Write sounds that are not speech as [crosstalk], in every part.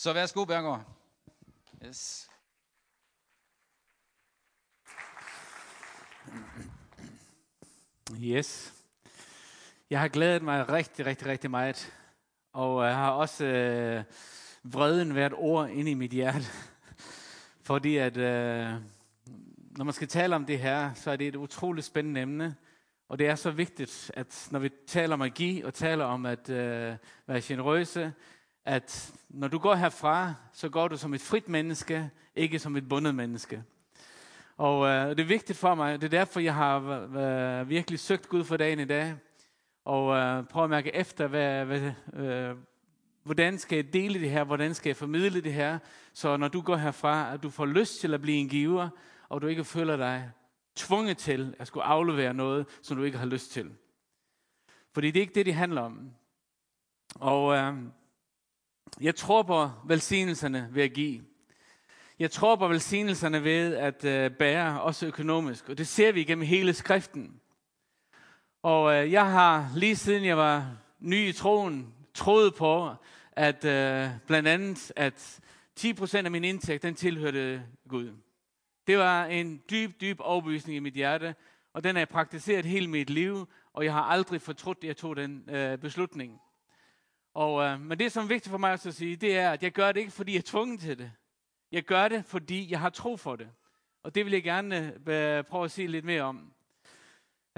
Så værsgo, Bergård. Yes. Yes. Jeg har glædet mig rigtig, rigtig, rigtig meget. Og jeg har også øh, vreden været ord inde i mit hjerte. [laughs] Fordi at, øh, når man skal tale om det her, så er det et utroligt spændende emne. Og det er så vigtigt, at når vi taler om at give og taler om at øh, være generøse, at når du går herfra, så går du som et frit menneske, ikke som et bundet menneske. Og øh, det er vigtigt for mig, det er derfor, jeg har øh, virkelig søgt Gud for dagen i dag, og øh, prøve at mærke efter, hvad, hvad, øh, hvordan skal jeg dele det her, hvordan skal jeg formidle det her, så når du går herfra, at du får lyst til at blive en giver, og du ikke føler dig tvunget til at skulle aflevere noget, som du ikke har lyst til. Fordi det er ikke det, det handler om. Og øh, jeg tror på velsignelserne ved at give. Jeg tror på velsignelserne ved at øh, bære, også økonomisk. Og det ser vi igennem hele skriften. Og øh, jeg har lige siden jeg var ny i troen, troet på, at øh, blandt andet, at 10% af min indtægt, den tilhørte Gud. Det var en dyb, dyb overbevisning i mit hjerte, og den har jeg praktiseret hele mit liv, og jeg har aldrig fortrudt, at jeg tog den øh, beslutning. Og, øh, men det, som er vigtigt for mig at sige, det er, at jeg gør det ikke, fordi jeg er tvunget til det. Jeg gør det, fordi jeg har tro for det. Og det vil jeg gerne øh, prøve at sige lidt mere om.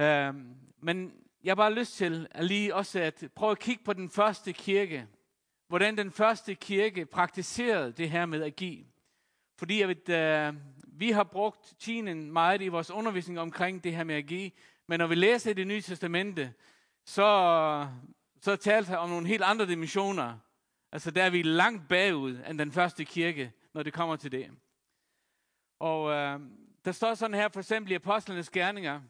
Øh, men jeg har bare lyst til at lige også at prøve at kigge på den første kirke. Hvordan den første kirke praktiserede det her med at give. Fordi jeg ved, øh, vi har brugt tiden meget i vores undervisning omkring det her med at give. Men når vi læser i det nye testamente, så, så talte han om nogle helt andre dimensioner. Altså der er vi langt bagud end den første kirke, når det kommer til det. Og øh, der står sådan her for eksempel i Apostlenes Gerninger,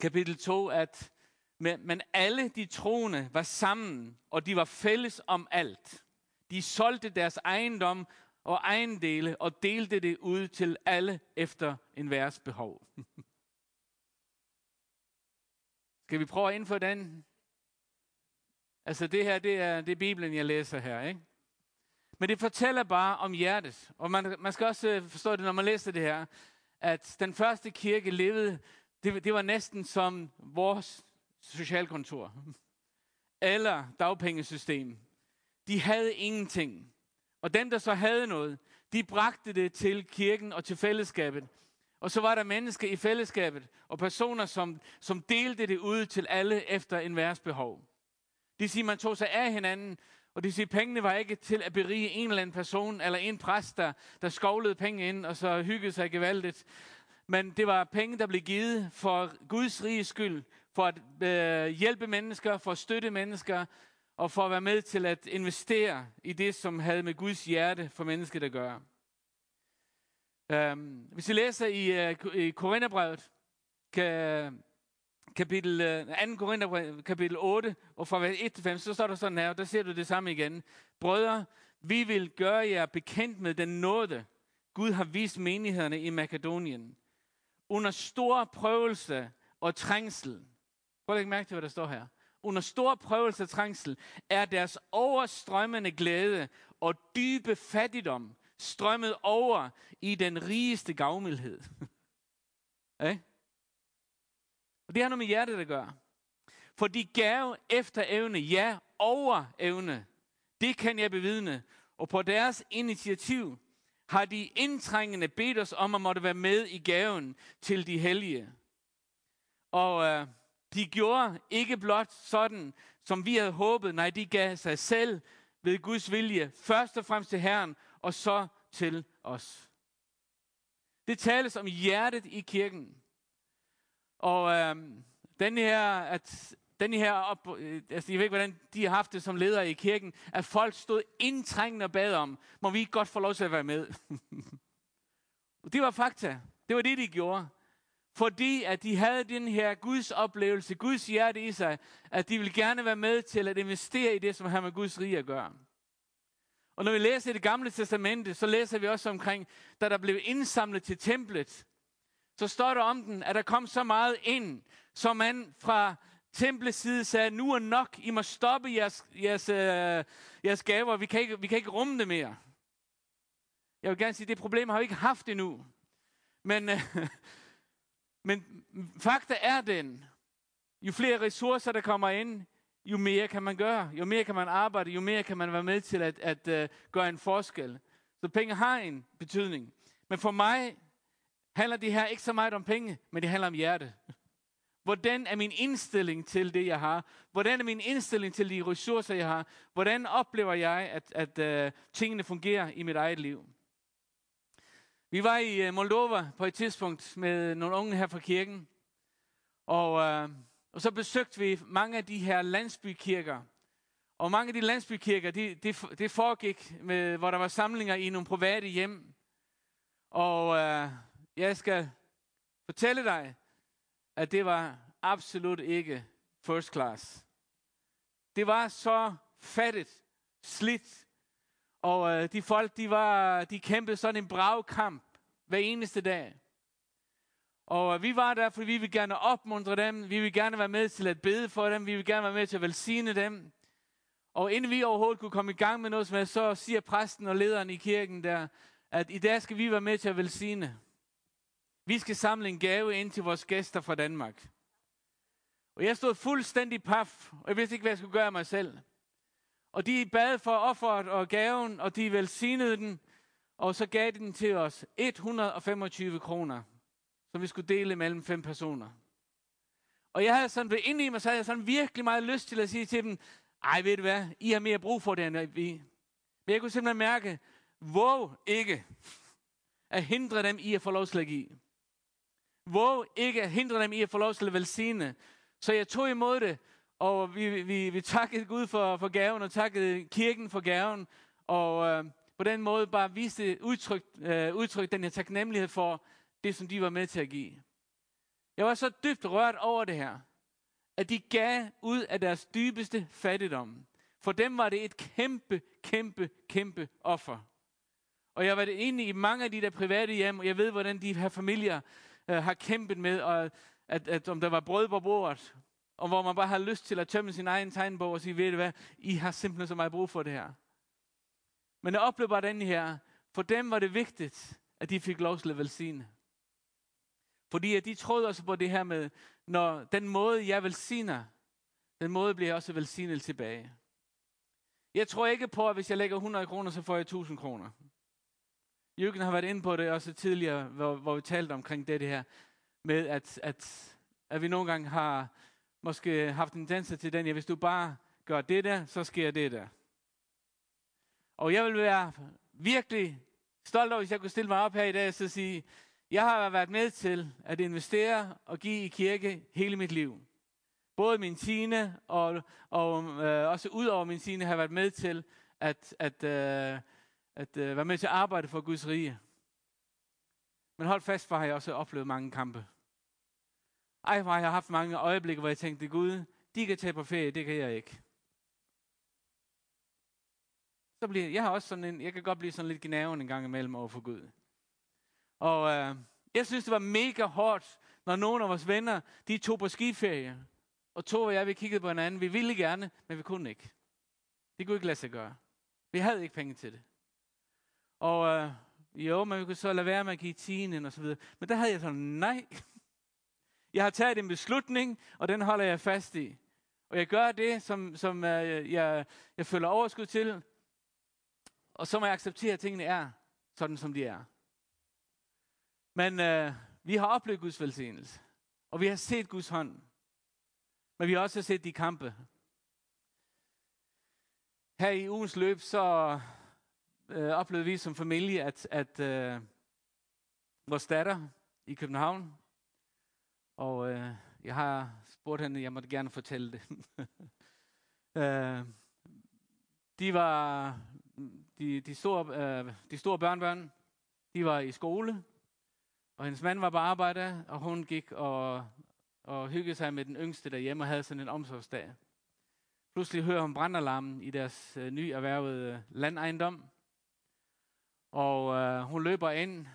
kapitel 2, at men alle de troende var sammen, og de var fælles om alt. De solgte deres ejendom og ejendele og delte det ud til alle efter en værs behov. [laughs] Skal vi prøve at indføre den? Altså det her, det er, det er Bibelen, jeg læser her, ikke? Men det fortæller bare om hjertet. Og man, man skal også øh, forstå det, når man læser det her, at den første kirke levede, det, det var næsten som vores socialkontor. [laughs] Eller dagpengesystem. De havde ingenting. Og dem, der så havde noget, de bragte det til kirken og til fællesskabet. Og så var der mennesker i fællesskabet, og personer, som, som delte det ud til alle efter en værs behov. Det siger, man tog sig af hinanden, og det siger, pengene var ikke til at berige en eller anden person, eller en præst, der, der skovlede penge ind, og så hyggede sig gevaldigt. Men det var penge, der blev givet for Guds rige skyld, for at øh, hjælpe mennesker, for at støtte mennesker, og for at være med til at investere i det, som havde med Guds hjerte for mennesket at gøre. Øhm, hvis I læser i, øh, i Korintherbrevet, kan, kapitel, øh, 2. Korinther kapitel 8, og fra vers 1 til 5, så står der sådan her, og der ser du det samme igen. Brødre, vi vil gøre jer bekendt med den nåde, Gud har vist menighederne i Makedonien. Under stor prøvelse og trængsel. Prøv at lægge mærke til, hvad der står her under stor prøvelse og trængsel, er deres overstrømmende glæde og dybe fattigdom strømmet over i den rigeste gavmildhed. [laughs] okay? Og det har noget med hjertet at gøre. Fordi gave efter evne, ja, over evne. Det kan jeg bevidne. Og på deres initiativ har de indtrængende bedt os om at måtte være med i gaven til de hellige. Og øh, de gjorde ikke blot sådan, som vi havde håbet. Nej, de gav sig selv ved Guds vilje. Først og fremmest til Herren, og så til os. Det tales om hjertet i kirken. Og øh, den her, at den her op, øh, altså jeg ved ikke, hvordan de har haft det som ledere i kirken, at folk stod indtrængende og bad om, må vi ikke godt få lov til at være med? [laughs] det var fakta. Det var det, de gjorde. Fordi at de havde den her Guds oplevelse, Guds hjerte i sig, at de ville gerne være med til at investere i det, som har med Guds rige at gøre. Og når vi læser i det gamle testamente, så læser vi også omkring, da der blev indsamlet til templet, så står der om den, at der kom så meget ind, som man fra templets side sagde, nu er nok, I må stoppe jeres, jeres, øh, jeres gaver, vi kan, ikke, vi kan ikke rumme det mere. Jeg vil gerne sige, det problem har vi ikke haft endnu. Men, øh, [laughs] men fakta er den, jo flere ressourcer, der kommer ind, jo mere kan man gøre, jo mere kan man arbejde, jo mere kan man være med til at, at øh, gøre en forskel. Så penge har en betydning. Men for mig handler det her ikke så meget om penge, men det handler om hjerte. Hvordan er min indstilling til det, jeg har? Hvordan er min indstilling til de ressourcer, jeg har? Hvordan oplever jeg, at, at uh, tingene fungerer i mit eget liv? Vi var i øh, Moldova på et tidspunkt med nogle unge her fra kirken, og, uh, og så besøgte vi mange af de her landsbykirker. Og mange af de landsbykirker, det de, de foregik, med, hvor der var samlinger i nogle private hjem. Og uh, jeg skal fortælle dig, at det var absolut ikke first class. Det var så fattigt, slidt, og øh, de folk, de, var, de kæmpede sådan en brav kamp hver eneste dag. Og øh, vi var der, fordi vi ville gerne opmuntre dem. Vi ville gerne være med til at bede for dem. Vi ville gerne være med til at velsigne dem. Og inden vi overhovedet kunne komme i gang med noget som helst, så siger præsten og lederen i kirken der, at i dag skal vi være med til at velsigne. Vi skal samle en gave ind til vores gæster fra Danmark. Og jeg stod fuldstændig paf, og jeg vidste ikke, hvad jeg skulle gøre mig selv. Og de bad for offeret og gaven, og de velsignede den, og så gav de den til os 125 kroner, som vi skulle dele mellem fem personer. Og jeg havde sådan ved inde i mig, så havde jeg sådan virkelig meget lyst til at sige til dem, ej ved du hvad, I har mere brug for det, end vi. Men jeg kunne simpelthen mærke, våg ikke at hindre dem i at få lov til at give. Våg ikke at hindre dem i at få lov til at velsigne. Så jeg tog imod det, og vi, vi, vi takkede Gud for, for gaven, og takkede kirken for gaven, og øh, på den måde bare viste udtryk, øh, udtryk den her taknemmelighed for det, som de var med til at give. Jeg var så dybt rørt over det her, at de gav ud af deres dybeste fattigdom. For dem var det et kæmpe, kæmpe, kæmpe offer. Og jeg var det inde i mange af de der private hjem, og jeg ved, hvordan de her familier øh, har kæmpet med, og at, at om der var brød på bordet, og hvor man bare har lyst til at tømme sin egen tegnbog og sige, ved du hvad, I har simpelthen så meget brug for det her. Men jeg oplevede bare den her, for dem var det vigtigt, at de fik lov til at velsigne. Fordi at de troede også på det her med, når den måde, jeg velsigner, den måde bliver også velsignet tilbage. Jeg tror ikke på, at hvis jeg lægger 100 kroner, så får jeg 1000 kroner. Jørgen har været inde på det også tidligere, hvor, hvor vi talte omkring det, det her, med at, at, at vi nogle gange har måske haft en tendens til den, ja, hvis du bare gør det der, så sker det der. Og jeg vil være virkelig stolt over, hvis jeg kunne stille mig op her i dag og så sige, jeg har været med til at investere og give i kirke hele mit liv. Både min tine og, og øh, også ud over min tine har jeg været med til at, at, øh, at øh, være med til at arbejde for Guds rige. Men hold fast, for har jeg også oplevet mange kampe. Ej, hvor har jeg haft mange øjeblikke, hvor jeg tænkte, Gud, de kan tage på ferie, det kan jeg ikke. Så bliver, jeg har også sådan en, jeg kan godt blive sådan lidt gnaven en gang imellem over for Gud. Og øh, jeg synes, det var mega hårdt, når nogle af vores venner, de tog på skiferie. Og to og jeg, vi kiggede på hinanden. Vi ville gerne, men vi kunne ikke. Det kunne ikke lade sig gøre. Vi havde ikke penge til det. Og øh, jo, men vi kunne så lade være med at give tienden og så videre. Men der havde jeg sådan, nej. [laughs] Jeg har taget en beslutning, og den holder jeg fast i. Og jeg gør det, som, som øh, jeg, jeg føler overskud til. Og så må jeg acceptere, at tingene er sådan, som de er. Men øh, vi har oplevet Guds velsignelse. Og vi har set Guds hånd. Men vi har også set de kampe. Her i ugens løb, så øh, oplevede vi som familie, at, at øh, vores datter i København, og øh, jeg har spurgt hende, jeg måtte gerne fortælle det. [laughs] øh, de var de, de, store, øh, de store børnebørn, de var i skole, og hendes mand var på arbejde, og hun gik og, og hyggede sig med den yngste derhjemme og havde sådan en omsorgsdag. Pludselig hører hun brandalarmen i deres øh, nyerhvervede øh, landejendom, og øh, hun løber ind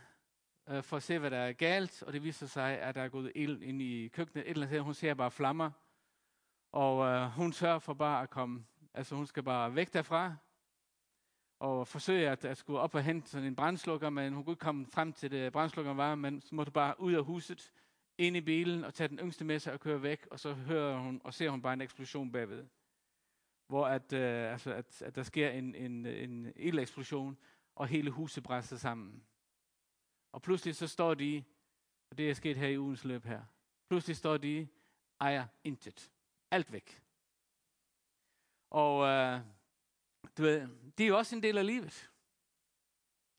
øh, for at se, hvad der er galt, og det viser sig, at der er gået ild ind i køkkenet. Et eller andet hun ser bare flammer. Og øh, hun sørger for bare at komme, altså hun skal bare væk derfra, og forsøge at, at skulle op og hente sådan en brændslukker, men hun kunne ikke komme frem til det brændslukkeren var, men så måtte bare ud af huset, ind i bilen og tage den yngste med sig og køre væk, og så hører hun og ser hun bare en eksplosion bagved. Hvor at, øh, altså at, at der sker en, en, en ildeksplosion, og hele huset brænder sammen. Og pludselig så står de, og det er sket her i ugens løb her, pludselig står de, ejer intet. Alt væk. Og øh, du ved, det er jo også en del af livet.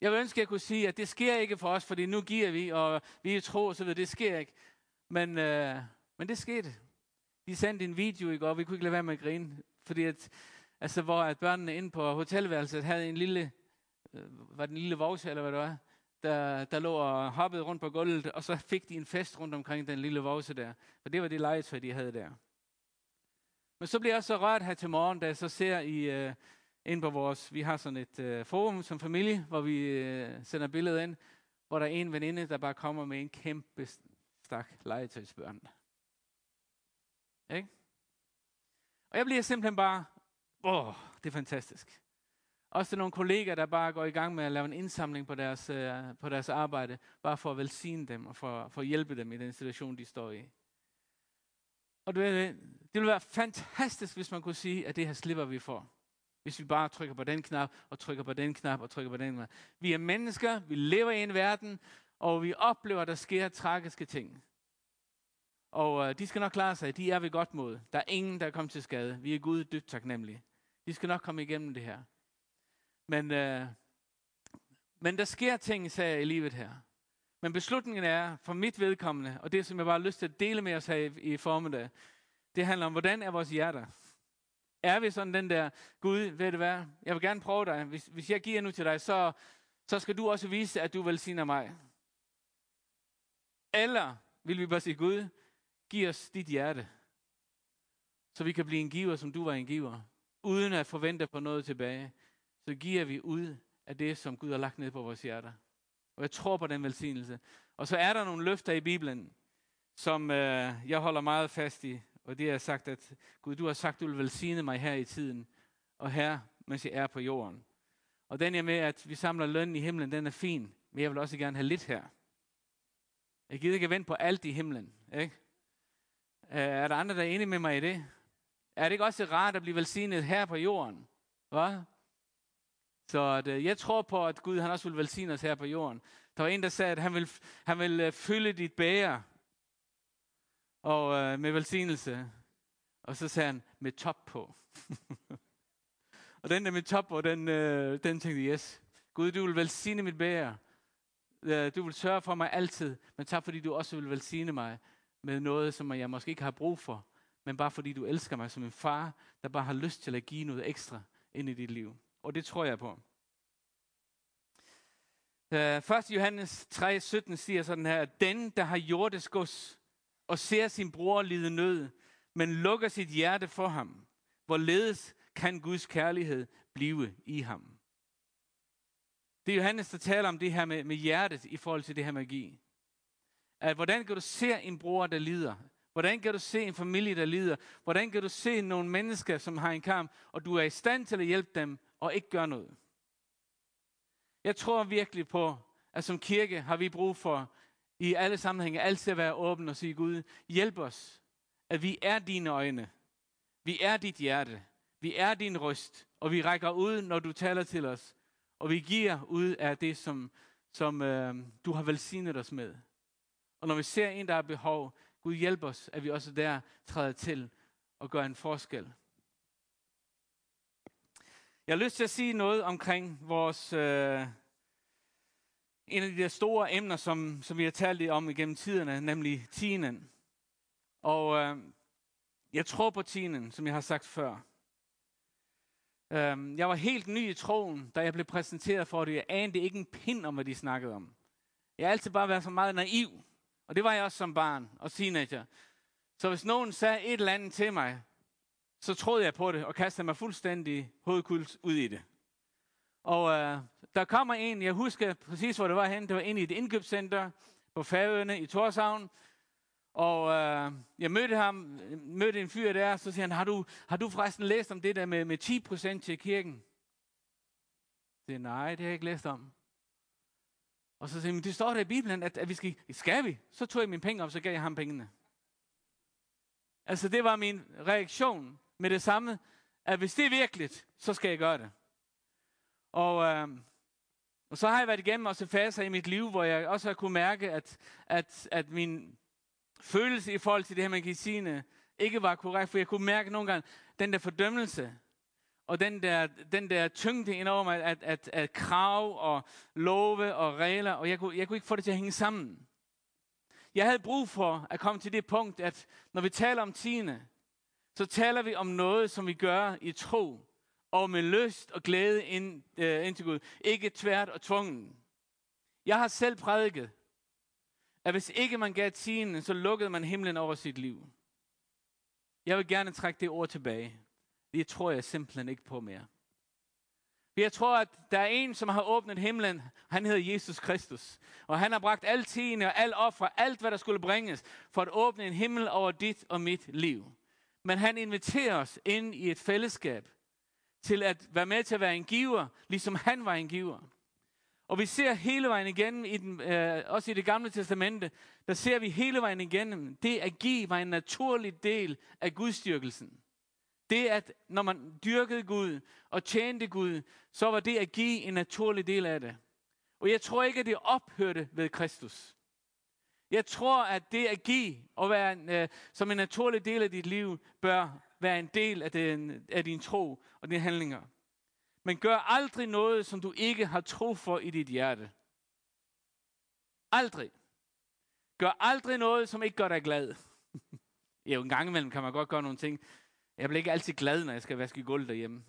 Jeg vil ønske, at jeg kunne sige, at det sker ikke for os, fordi nu giver vi, og vi er tro så ved Det sker ikke. Men, øh, men det skete. De sendte en video i går, og vi kunne ikke lade være med at grine. Fordi at, altså, hvor at børnene inde på hotelværelset havde en lille, Øh, var den lille vovse, eller hvad det var, der, der lå og hoppede rundt på gulvet, og så fik de en fest rundt omkring den lille vovse der. For det var det legetøj, de havde der. Men så blev jeg så rørt her til morgen, da jeg så ser i, uh, ind på vores, vi har sådan et uh, forum som familie, hvor vi uh, sender billeder ind, hvor der er en veninde, der bare kommer med en kæmpe stak legetøjsbørn. Ikke? Og jeg bliver simpelthen bare, åh, det er fantastisk. Også nogle kollegaer, der bare går i gang med at lave en indsamling på deres, øh, på deres arbejde, bare for at velsigne dem og for, for at hjælpe dem i den situation, de står i. Og det, det ville være fantastisk, hvis man kunne sige, at det her slipper vi for. Hvis vi bare trykker på den knap, og trykker på den knap, og trykker på den knap. Vi er mennesker, vi lever i en verden, og vi oplever, at der sker tragiske ting. Og øh, de skal nok klare sig, de er ved godt mod. Der er ingen, der er kommet til skade. Vi er Gud dybt taknemmelige. De skal nok komme igennem det her. Men, øh, men der sker ting, sagde jeg i livet her. Men beslutningen er, for mit vedkommende, og det som jeg bare har lyst til at dele med os her i, i formiddag, det handler om, hvordan er vores hjerter? Er vi sådan den der, Gud, ved du hvad, jeg vil gerne prøve dig. Hvis, hvis jeg giver nu til dig, så, så skal du også vise, at du velsigner mig. Eller vil vi bare sige, Gud, giv os dit hjerte, så vi kan blive en giver, som du var en giver, uden at forvente på noget tilbage. Så giver vi ud af det, som Gud har lagt ned på vores hjerter. Og jeg tror på den velsignelse. Og så er der nogle løfter i Bibelen, som øh, jeg holder meget fast i. Og det er sagt, at Gud, du har sagt, du vil velsigne mig her i tiden, og her, mens jeg er på jorden. Og den er med, at vi samler løn i himlen, den er fin, men jeg vil også gerne have lidt her. Jeg gider ikke vente på alt i himlen. Ikke? Øh, er der andre, der er enige med mig i det? Er det ikke også rart at blive velsignet her på jorden? Hvad? Så at, øh, jeg tror på, at Gud han også vil velsigne os her på jorden. Der var en, der sagde, at han vil, han vil øh, fylde dit bære og øh, med velsignelse. Og så sagde han, med top på. [laughs] og den der med top på, den, øh, den tænkte jeg, yes. Gud, du vil velsigne mit bære. Du vil sørge for mig altid. Men tak, fordi du også vil velsigne mig med noget, som jeg måske ikke har brug for. Men bare fordi du elsker mig som en far, der bare har lyst til at give noget ekstra ind i dit liv. Og det tror jeg på. Øh, uh, 1. Johannes 3, 17 siger sådan her, Den, der har jordes gods, og ser sin bror lide nød, men lukker sit hjerte for ham, hvorledes kan Guds kærlighed blive i ham? Det er Johannes, der taler om det her med, med hjertet i forhold til det her magi. At hvordan kan du se en bror, der lider? Hvordan kan du se en familie, der lider? Hvordan kan du se nogle mennesker, som har en kamp, og du er i stand til at hjælpe dem, og ikke gøre noget? Jeg tror virkelig på, at som kirke har vi brug for i alle sammenhænge altid at være åben og sige, Gud, hjælp os, at vi er dine øjne. Vi er dit hjerte. Vi er din røst. Og vi rækker ud, når du taler til os. Og vi giver ud af det, som, som øh, du har velsignet os med. Og når vi ser en, der har behov, Gud hjælp os, at vi også der træder til og gør en forskel. Jeg har lyst til at sige noget omkring vores, øh, en af de der store emner, som, som vi har talt om igennem tiderne, nemlig tienden. Og øh, jeg tror på tienden, som jeg har sagt før. Øh, jeg var helt ny i troen, da jeg blev præsenteret for det. Jeg anede ikke en pind om, hvad de snakkede om. Jeg har altid bare været så meget naiv. Og det var jeg også som barn og teenager. Så hvis nogen sagde et eller andet til mig, så troede jeg på det og kastede mig fuldstændig hovedkult ud i det. Og øh, der kommer en, jeg husker præcis, hvor det var hen. Det var inde i et indkøbscenter på Færøerne i Torshavn. Og øh, jeg mødte ham, mødte en fyr der, så siger han, har du, har du forresten læst om det der med, med 10% til kirken? Det er nej, det har jeg ikke læst om. Og så siger han, det står der i Bibelen, at, at vi skal, skal vi? Så tog jeg mine penge op, så gav jeg ham pengene. Altså det var min reaktion med det samme, at hvis det er virkeligt, så skal jeg gøre det. Og, øh, og så har jeg været igennem også faser i mit liv, hvor jeg også har kunne mærke, at, at, at min følelse i forhold til det her med medicine ikke var korrekt, for jeg kunne mærke nogle gange den der fordømmelse, og den der, den der tyngde ind over mig, at, at, at krav og love og regler, og jeg kunne, jeg kunne ikke få det til at hænge sammen. Jeg havde brug for at komme til det punkt, at når vi taler om tiende, så taler vi om noget, som vi gør i tro, og med lyst og glæde ind, øh, ind til Gud. Ikke tvært og tvungen. Jeg har selv prædiket, at hvis ikke man gav tiende, så lukkede man himlen over sit liv. Jeg vil gerne trække det ord tilbage. Det tror jeg simpelthen ikke på mere. Jeg tror, at der er en, som har åbnet himlen. Han hedder Jesus Kristus. Og han har bragt al tiende og al offer, alt hvad der skulle bringes, for at åbne en himmel over dit og mit liv. Men han inviterer os ind i et fællesskab til at være med til at være en giver, ligesom han var en giver. Og vi ser hele vejen igennem, i den, øh, også i det gamle testamente, der ser vi hele vejen igennem, det at give var en naturlig del af gudstyrkelsen. Det at, når man dyrkede Gud og tjente Gud, så var det at give en naturlig del af det. Og jeg tror ikke, at det ophørte ved Kristus. Jeg tror, at det at give og være en, øh, som en naturlig del af dit liv, bør være en del af, den, af din tro og dine handlinger. Men gør aldrig noget, som du ikke har tro for i dit hjerte. Aldrig. Gør aldrig noget, som ikke gør dig glad. [laughs] jo, en gang imellem kan man godt gøre nogle ting. Jeg bliver ikke altid glad, når jeg skal vaske gulv derhjemme.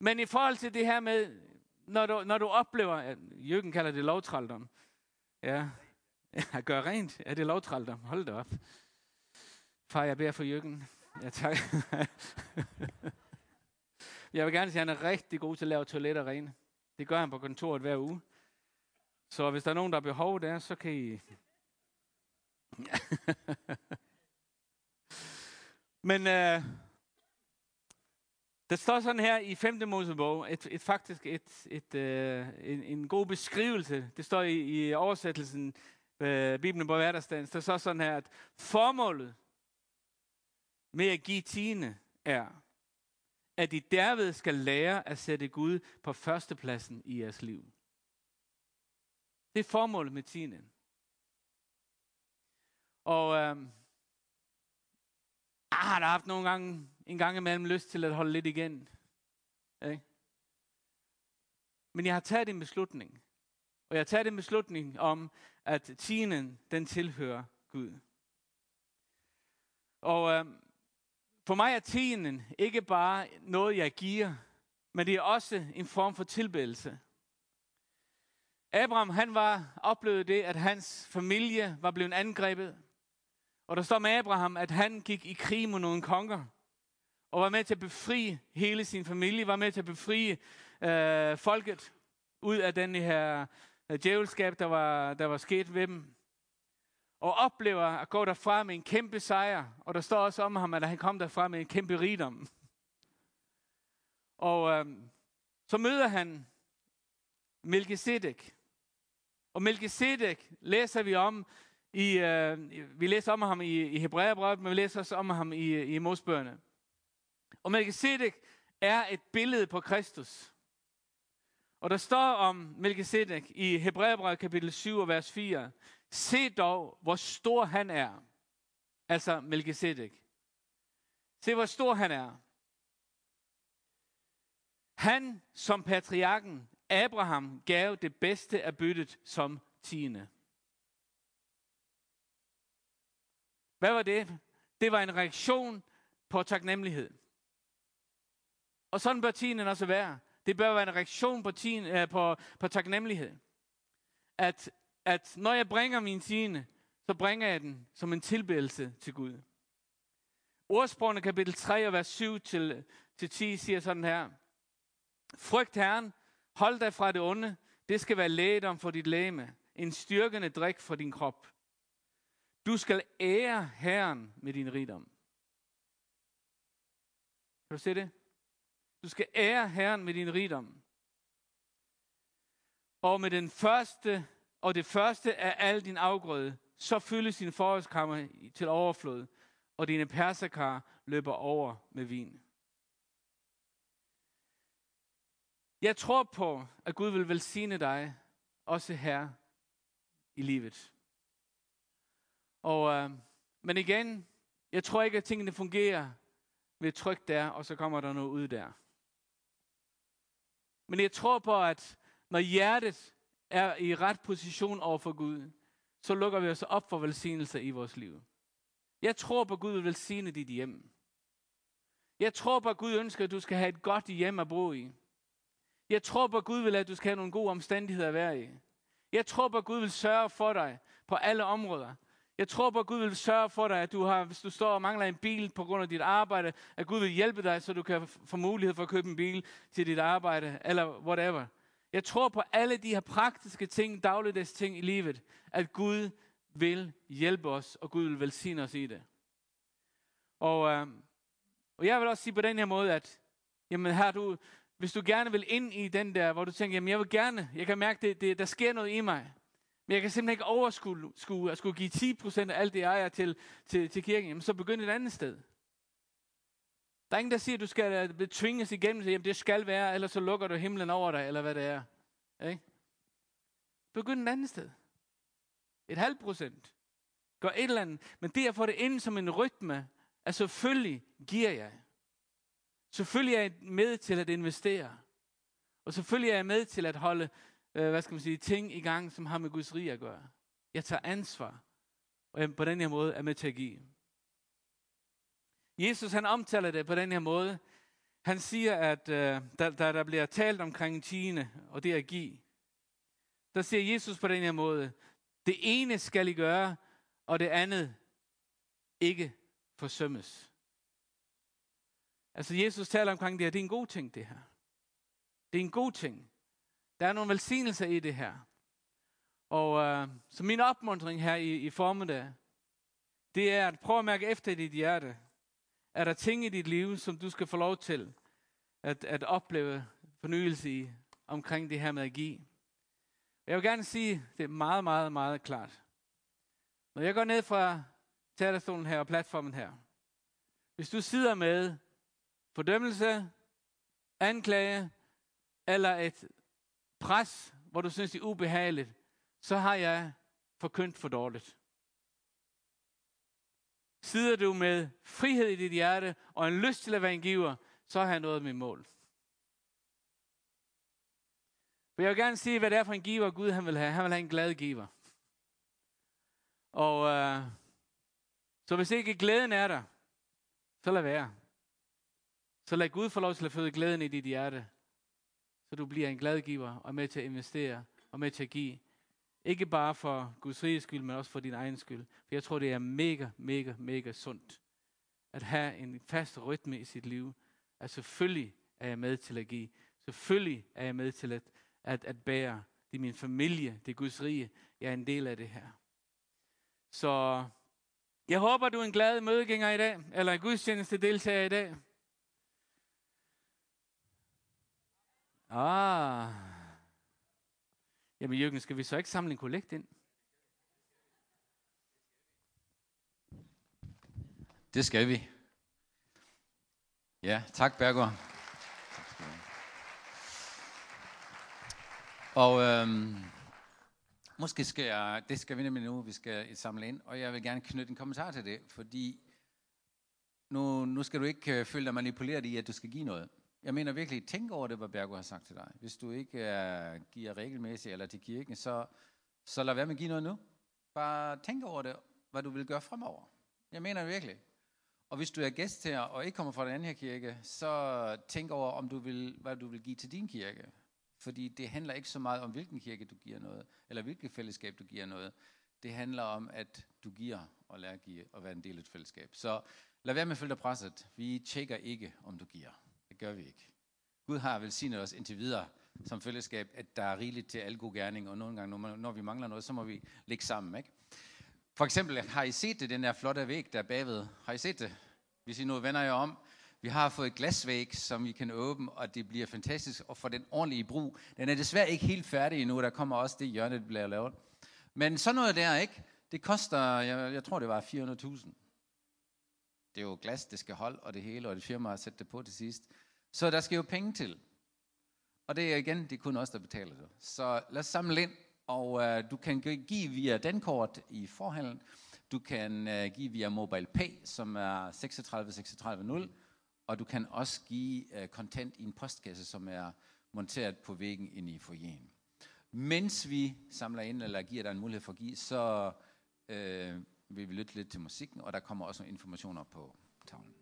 Men i forhold til det her med, når du, når du oplever, Jørgen kalder det lovtrældom, Ja, ja gør rent. Ja, det er lovtraldom. Hold da op. Far, jeg beder for Jørgen. Ja, tak. jeg vil gerne sige, at han er rigtig god til at lave toiletter rene. Det gør han på kontoret hver uge. Så hvis der er nogen, der har behov der, så kan I... [laughs] Men øh, der står sådan her i 5. Mosebog, et, et, faktisk et, et, øh, en, en god beskrivelse. Det står i, i oversættelsen øh, Bibelen på hverdagsdagen. Der står sådan her, at formålet med at give tiende er, at I derved skal lære at sætte Gud på førstepladsen i jeres liv. Det er formålet med tienden. Og øh, jeg har da haft nogle gange, en gang imellem lyst til at holde lidt igen. Ikke? Men jeg har taget en beslutning. Og jeg har taget en beslutning om, at tienden, den tilhører Gud. Og øh, for mig er tienden ikke bare noget, jeg giver, men det er også en form for tilbedelse. Abraham, han var oplevet det, at hans familie var blevet angrebet. Og der står med Abraham, at han gik i krig mod nogle konger, og var med til at befri hele sin familie, var med til at befri øh, folket ud af den her øh, djævelskab, der var, der var sket ved dem. Og oplever at gå derfra med en kæmpe sejr. Og der står også om ham, at han kom derfra med en kæmpe rigdom. Og øh, så møder han Melchizedek. Og Melchizedek læser vi om i, øh, vi læser om ham i, i Hebræerbrevet, men vi læser også om ham i, i Mosbøgerne. Og Melchizedek er et billede på Kristus. Og der står om Melchizedek i Hebræerbrevet kapitel 7 vers 4. Se dog, hvor stor han er. Altså Melchizedek. Se, hvor stor han er. Han, som patriarken Abraham, gav det bedste af byttet som tiende. Hvad var det? Det var en reaktion på taknemmelighed. Og sådan bør tienden også være. Det bør være en reaktion på, tien, øh, på, på taknemmelighed. At, at når jeg bringer min tiende, så bringer jeg den som en tilbedelse til Gud. Ordsprogene kapitel 3 og vers 7 til, til 10 siger sådan her. Frygt Herren, hold dig fra det onde, det skal være lægedom for dit læme, en styrkende drik for din krop. Du skal ære Herren med din rigdom. Kan du se det? Du skal ære Herren med din rigdom. Og med den første, og det første af al din afgrøde, så fyldes din forårskammer til overflod, og dine perserkar løber over med vin. Jeg tror på, at Gud vil velsigne dig, også her i livet. Og, øh, men igen, jeg tror ikke, at tingene fungerer ved tryk der, og så kommer der noget ud der. Men jeg tror på, at når hjertet er i ret position over for Gud, så lukker vi os op for velsignelser i vores liv. Jeg tror på, at Gud vil velsigne dit hjem. Jeg tror på, at Gud ønsker, at du skal have et godt hjem at bo i. Jeg tror på, at Gud vil, at du skal have nogle gode omstændigheder at være i. Jeg tror på, at Gud vil sørge for dig på alle områder. Jeg tror på, at Gud vil sørge for dig, at du har, hvis du står og mangler en bil på grund af dit arbejde, at Gud vil hjælpe dig, så du kan få mulighed for at købe en bil til dit arbejde, eller whatever. Jeg tror på alle de her praktiske ting, dagligdags ting i livet, at Gud vil hjælpe os, og Gud vil velsigne os i det. Og, øh, og jeg vil også sige på den her måde, at jamen her du, hvis du gerne vil ind i den der, hvor du tænker, jamen jeg vil gerne, jeg kan mærke, det, det, der sker noget i mig, men jeg kan simpelthen ikke overskue skulle, at skulle give 10% af alt det, jeg ejer til, til, til kirken, jamen så begynd et andet sted. Der er ingen, der siger, at du skal øh, tvinges igennem, så jamen det skal være, ellers så lukker du himlen over dig, eller hvad det er. Ikke? Begynd et andet sted. Et halvt procent. Gør et eller andet. Men det at få det ind som en rytme, at selvfølgelig giver jeg. Selvfølgelig er jeg med til at investere. Og selvfølgelig er jeg med til at holde, øh, hvad skal man sige, ting i gang, som har med Guds rige at gøre. Jeg tager ansvar. Og jeg på den her måde er med til at give. Jesus han omtaler det på den her måde. Han siger, at øh, der, der, der bliver talt omkring tiende, og det at give. Der siger Jesus på den her måde, det ene skal I gøre, og det andet ikke forsømmes. Altså Jesus taler omkring det her, det er en god ting det her. Det er en god ting. Der er nogle velsignelser i det her. Og øh, så min opmuntring her i, i formiddag, det er at prøve at mærke efter i dit hjerte. Er der ting i dit liv, som du skal få lov til at, at opleve fornyelse i, omkring det her med at give? Jeg vil gerne sige, det er meget, meget, meget klart. Når jeg går ned fra talerstolen her og platformen her, hvis du sidder med fordømmelse, anklage eller et pres, hvor du synes, det er ubehageligt, så har jeg forkyndt for dårligt. Sidder du med frihed i dit hjerte og en lyst til at være en giver, så har jeg nået mit mål. For jeg vil gerne sige, hvad det er for en giver, Gud han vil have. Han vil have en glad giver. Og øh, så hvis ikke glæden er der, så lad være. Så lad Gud få lov til at føde glæden i dit hjerte. Så du bliver en glad giver og med til at investere og med til at give. Ikke bare for Guds riges skyld, men også for din egen skyld. For jeg tror, det er mega, mega, mega sundt at have en fast rytme i sit liv. At selvfølgelig er jeg med til at give. Selvfølgelig er jeg med til at, at, at bære. Det er min familie, det er Guds rige. Jeg er en del af det her. Så jeg håber, du er en glad mødegænger i dag, eller en gudstjeneste deltager i dag. Ah. Jamen Jørgen, skal vi så ikke samle en kollekt ind? Det skal vi. Ja, tak Bergård. Og øhm, måske skal jeg, det skal vi nemlig nu, vi skal samle ind, og jeg vil gerne knytte en kommentar til det, fordi nu, nu skal du ikke øh, føle dig manipuleret i, at du skal give noget. Jeg mener virkelig, tænk over det, hvad Bergo har sagt til dig. Hvis du ikke uh, giver regelmæssigt eller til kirken, så, så lad være med at give noget nu. Bare tænk over det, hvad du vil gøre fremover. Jeg mener det virkelig. Og hvis du er gæst her og ikke kommer fra den anden her kirke, så tænk over, om du vil, hvad du vil give til din kirke. Fordi det handler ikke så meget om, hvilken kirke du giver noget, eller hvilket fællesskab du giver noget. Det handler om, at du giver og lærer at give og være en del af et fællesskab. Så lad være med at følge dig presset. Vi tjekker ikke, om du giver. Det gør vi ikke. Gud har velsignet os indtil videre som fællesskab, at der er rigeligt til alle gode gerninger, og nogle gange, når vi mangler noget, så må vi ligge sammen. Ikke? For eksempel, har I set det, den der flotte væg der bagved? Har I set det? Hvis I nu vender jer om. Vi har fået et glasvæg, som vi kan åbne, og det bliver fantastisk og få den ordentlige brug. Den er desværre ikke helt færdig endnu, der kommer også det hjørne, der bliver lavet. Men sådan noget der, ikke? Det koster, jeg, jeg tror det var 400.000. Det er jo glas, det skal holde, og det hele, og det firma har sat det på til sidst. Så der skal jo penge til. Og det er igen, det er kun os, der betaler det. Så lad os samle ind, og øh, du kan give via den kort i forhandlen. Du kan øh, give via Mobile Pay, som er 36 36 0, og du kan også give øh, kontant i en postkasse, som er monteret på væggen inde i foyeren. Mens vi samler ind, eller giver dig en mulighed for at give, så øh, vil vi lytte lidt til musikken, og der kommer også nogle informationer på tavlen.